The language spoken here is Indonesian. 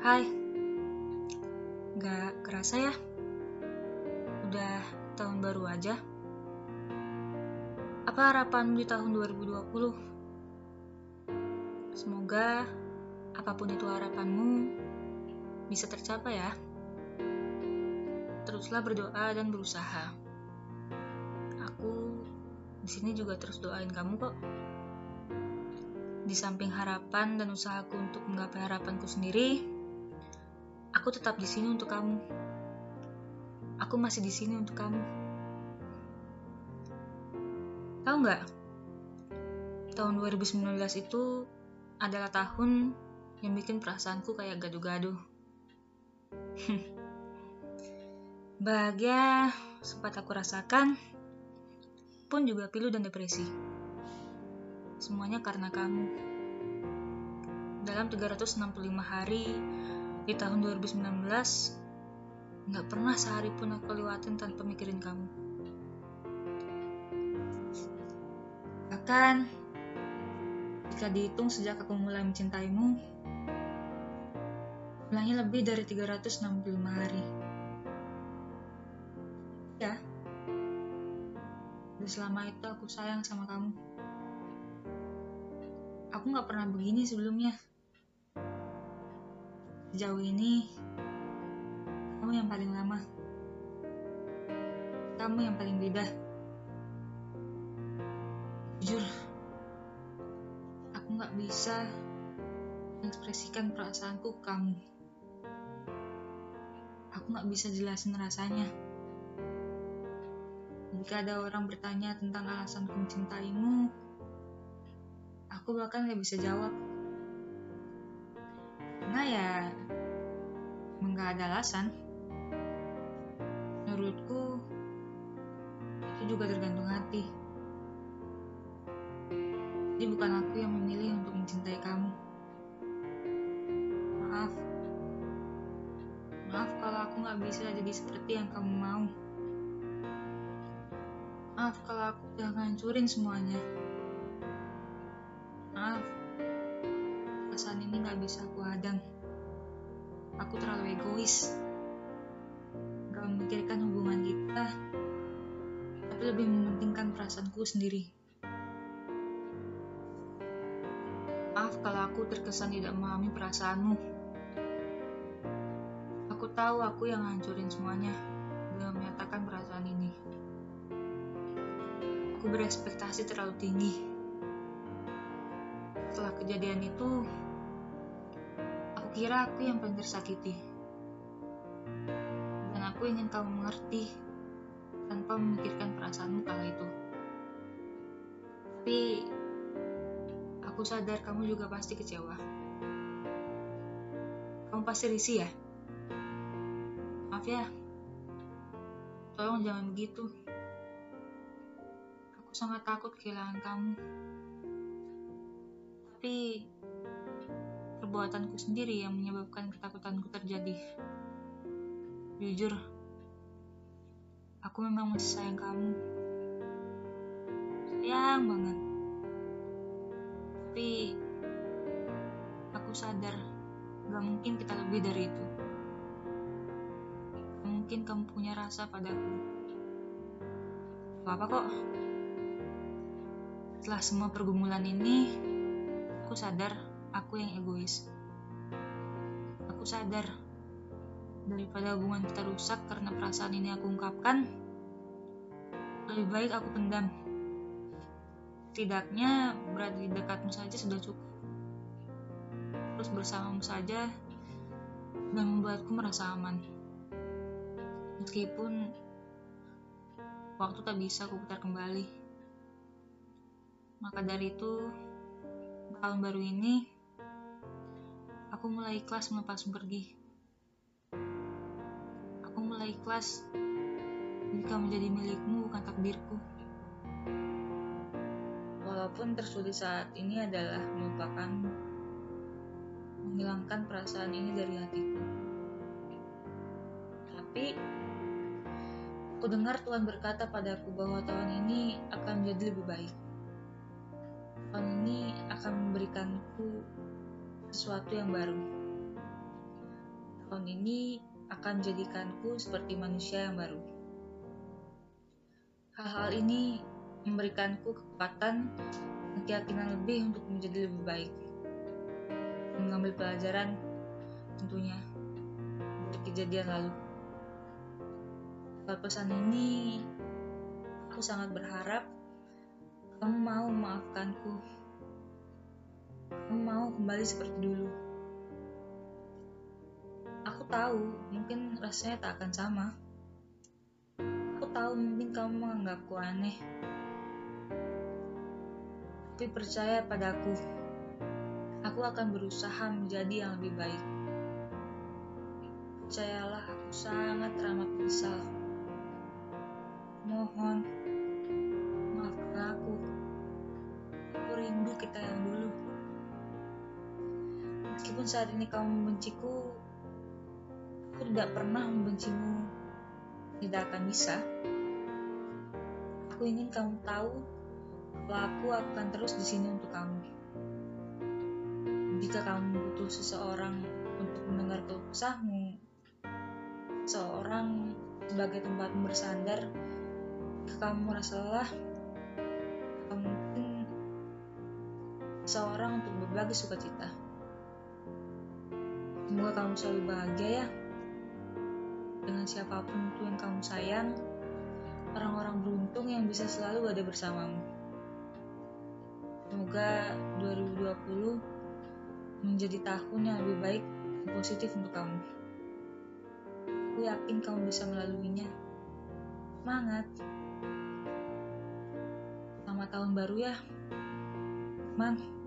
Hai, gak kerasa ya? Udah tahun baru aja. Apa harapanmu di tahun 2020? Semoga apa pun itu harapanmu bisa tercapai ya. Teruslah berdoa dan berusaha. Aku di sini juga terus doain kamu kok. Di samping harapan dan usahaku untuk menggapai harapanku sendiri, aku tetap di sini untuk kamu. Aku masih di sini untuk kamu. Tahu nggak? Tahun 2019 itu adalah tahun yang bikin perasaanku kayak gaduh-gaduh. Bahagia sempat aku rasakan, pun juga pilu dan depresi. Semuanya karena kamu. Dalam 365 hari di tahun 2019, nggak pernah sehari pun aku lewatin tanpa mikirin kamu. Bahkan, jika dihitung sejak aku mulai mencintaimu, jumlahnya lebih dari 365 hari. Ya, dan selama itu aku sayang sama kamu. Aku gak pernah begini sebelumnya. Sejauh ini, kamu yang paling lama. Kamu yang paling beda. Jujur, aku gak bisa mengekspresikan perasaanku ke kamu. Aku gak bisa jelasin rasanya. Jika ada orang bertanya tentang alasanku mencintaimu, aku bahkan gak bisa jawab. Karena ya, emang gak ada alasan. Menurutku, itu juga tergantung hati. Jadi bukan aku yang memilih untuk mencintai kamu. Maaf. Maaf kalau aku gak bisa jadi seperti yang kamu mau. Maaf kalau aku udah ngancurin semuanya. Maaf, perasaan ini gak bisa aku hadang. Aku terlalu egois. Gak memikirkan hubungan kita, tapi lebih mementingkan perasaanku sendiri. Maaf kalau aku terkesan tidak memahami perasaanmu. Aku tahu aku yang ngancurin semuanya dengan menyatakan perasaan ini. Aku berekspektasi terlalu tinggi. Setelah kejadian itu, kira aku yang paling tersakiti. Dan aku ingin kamu mengerti tanpa memikirkan perasaanmu kala itu. Tapi, aku sadar kamu juga pasti kecewa. Kamu pasti risih ya? Maaf ya, tolong jangan begitu. Aku sangat takut kehilangan kamu. Tapi perbuatanku sendiri yang menyebabkan ketakutanku terjadi. Jujur, aku memang masih sayang kamu. Sayang banget. Tapi aku sadar gak mungkin kita lebih dari itu. Mungkin kamu punya rasa padaku. Gak apa kok. Setelah semua pergumulan ini, aku sadar aku yang egois. Aku sadar daripada hubungan kita rusak karena perasaan ini aku ungkapkan, lebih baik aku pendam. Setidaknya berada di dekatmu saja sudah cukup. Terus bersamamu saja dan membuatku merasa aman. Meskipun waktu tak bisa aku putar kembali. Maka dari itu, tahun baru ini, aku mulai ikhlas melepasmu pergi. Aku mulai ikhlas jika menjadi milikmu bukan takdirku. Walaupun tersulit saat ini adalah melupakanmu, menghilangkan perasaan ini dari hatiku. Tapi, aku dengar Tuhan berkata padaku bahwa tahun ini akan menjadi lebih baik tahun ini akan memberikanku sesuatu yang baru. tahun ini akan menjadikanku seperti manusia yang baru. Hal-hal ini memberikanku kekuatan dan keyakinan lebih untuk menjadi lebih baik. Mengambil pelajaran tentunya dari kejadian lalu. Lewat pesan ini, aku sangat berharap kamu mau memaafkanku. Mau kembali seperti dulu. Aku tahu mungkin rasanya tak akan sama. Aku tahu mungkin kamu menganggapku aneh. Tapi percaya padaku, aku akan berusaha menjadi yang lebih baik. Percayalah, aku sangat teramat menyesal. Mohon, maafkan aku. Aku rindu kita yang dulu. Meskipun saat ini kamu membenciku, aku tidak pernah membencimu. Tidak akan bisa. Aku ingin kamu tahu bahwa aku akan terus di sini untuk kamu. Jika kamu butuh seseorang untuk mendengar keluh kesahmu, seorang sebagai tempat bersandar, kamu merasa lelah, kamu mungkin seorang untuk berbagi sukacita. Semoga kamu selalu bahagia ya dengan siapa pun itu yang kamu sayang, orang-orang beruntung yang bisa selalu ada bersamamu. Semoga 2020 menjadi tahun yang lebih baik dan positif untuk kamu. Aku yakin kamu bisa melaluinya. Semangat! Selamat tahun baru ya, Man.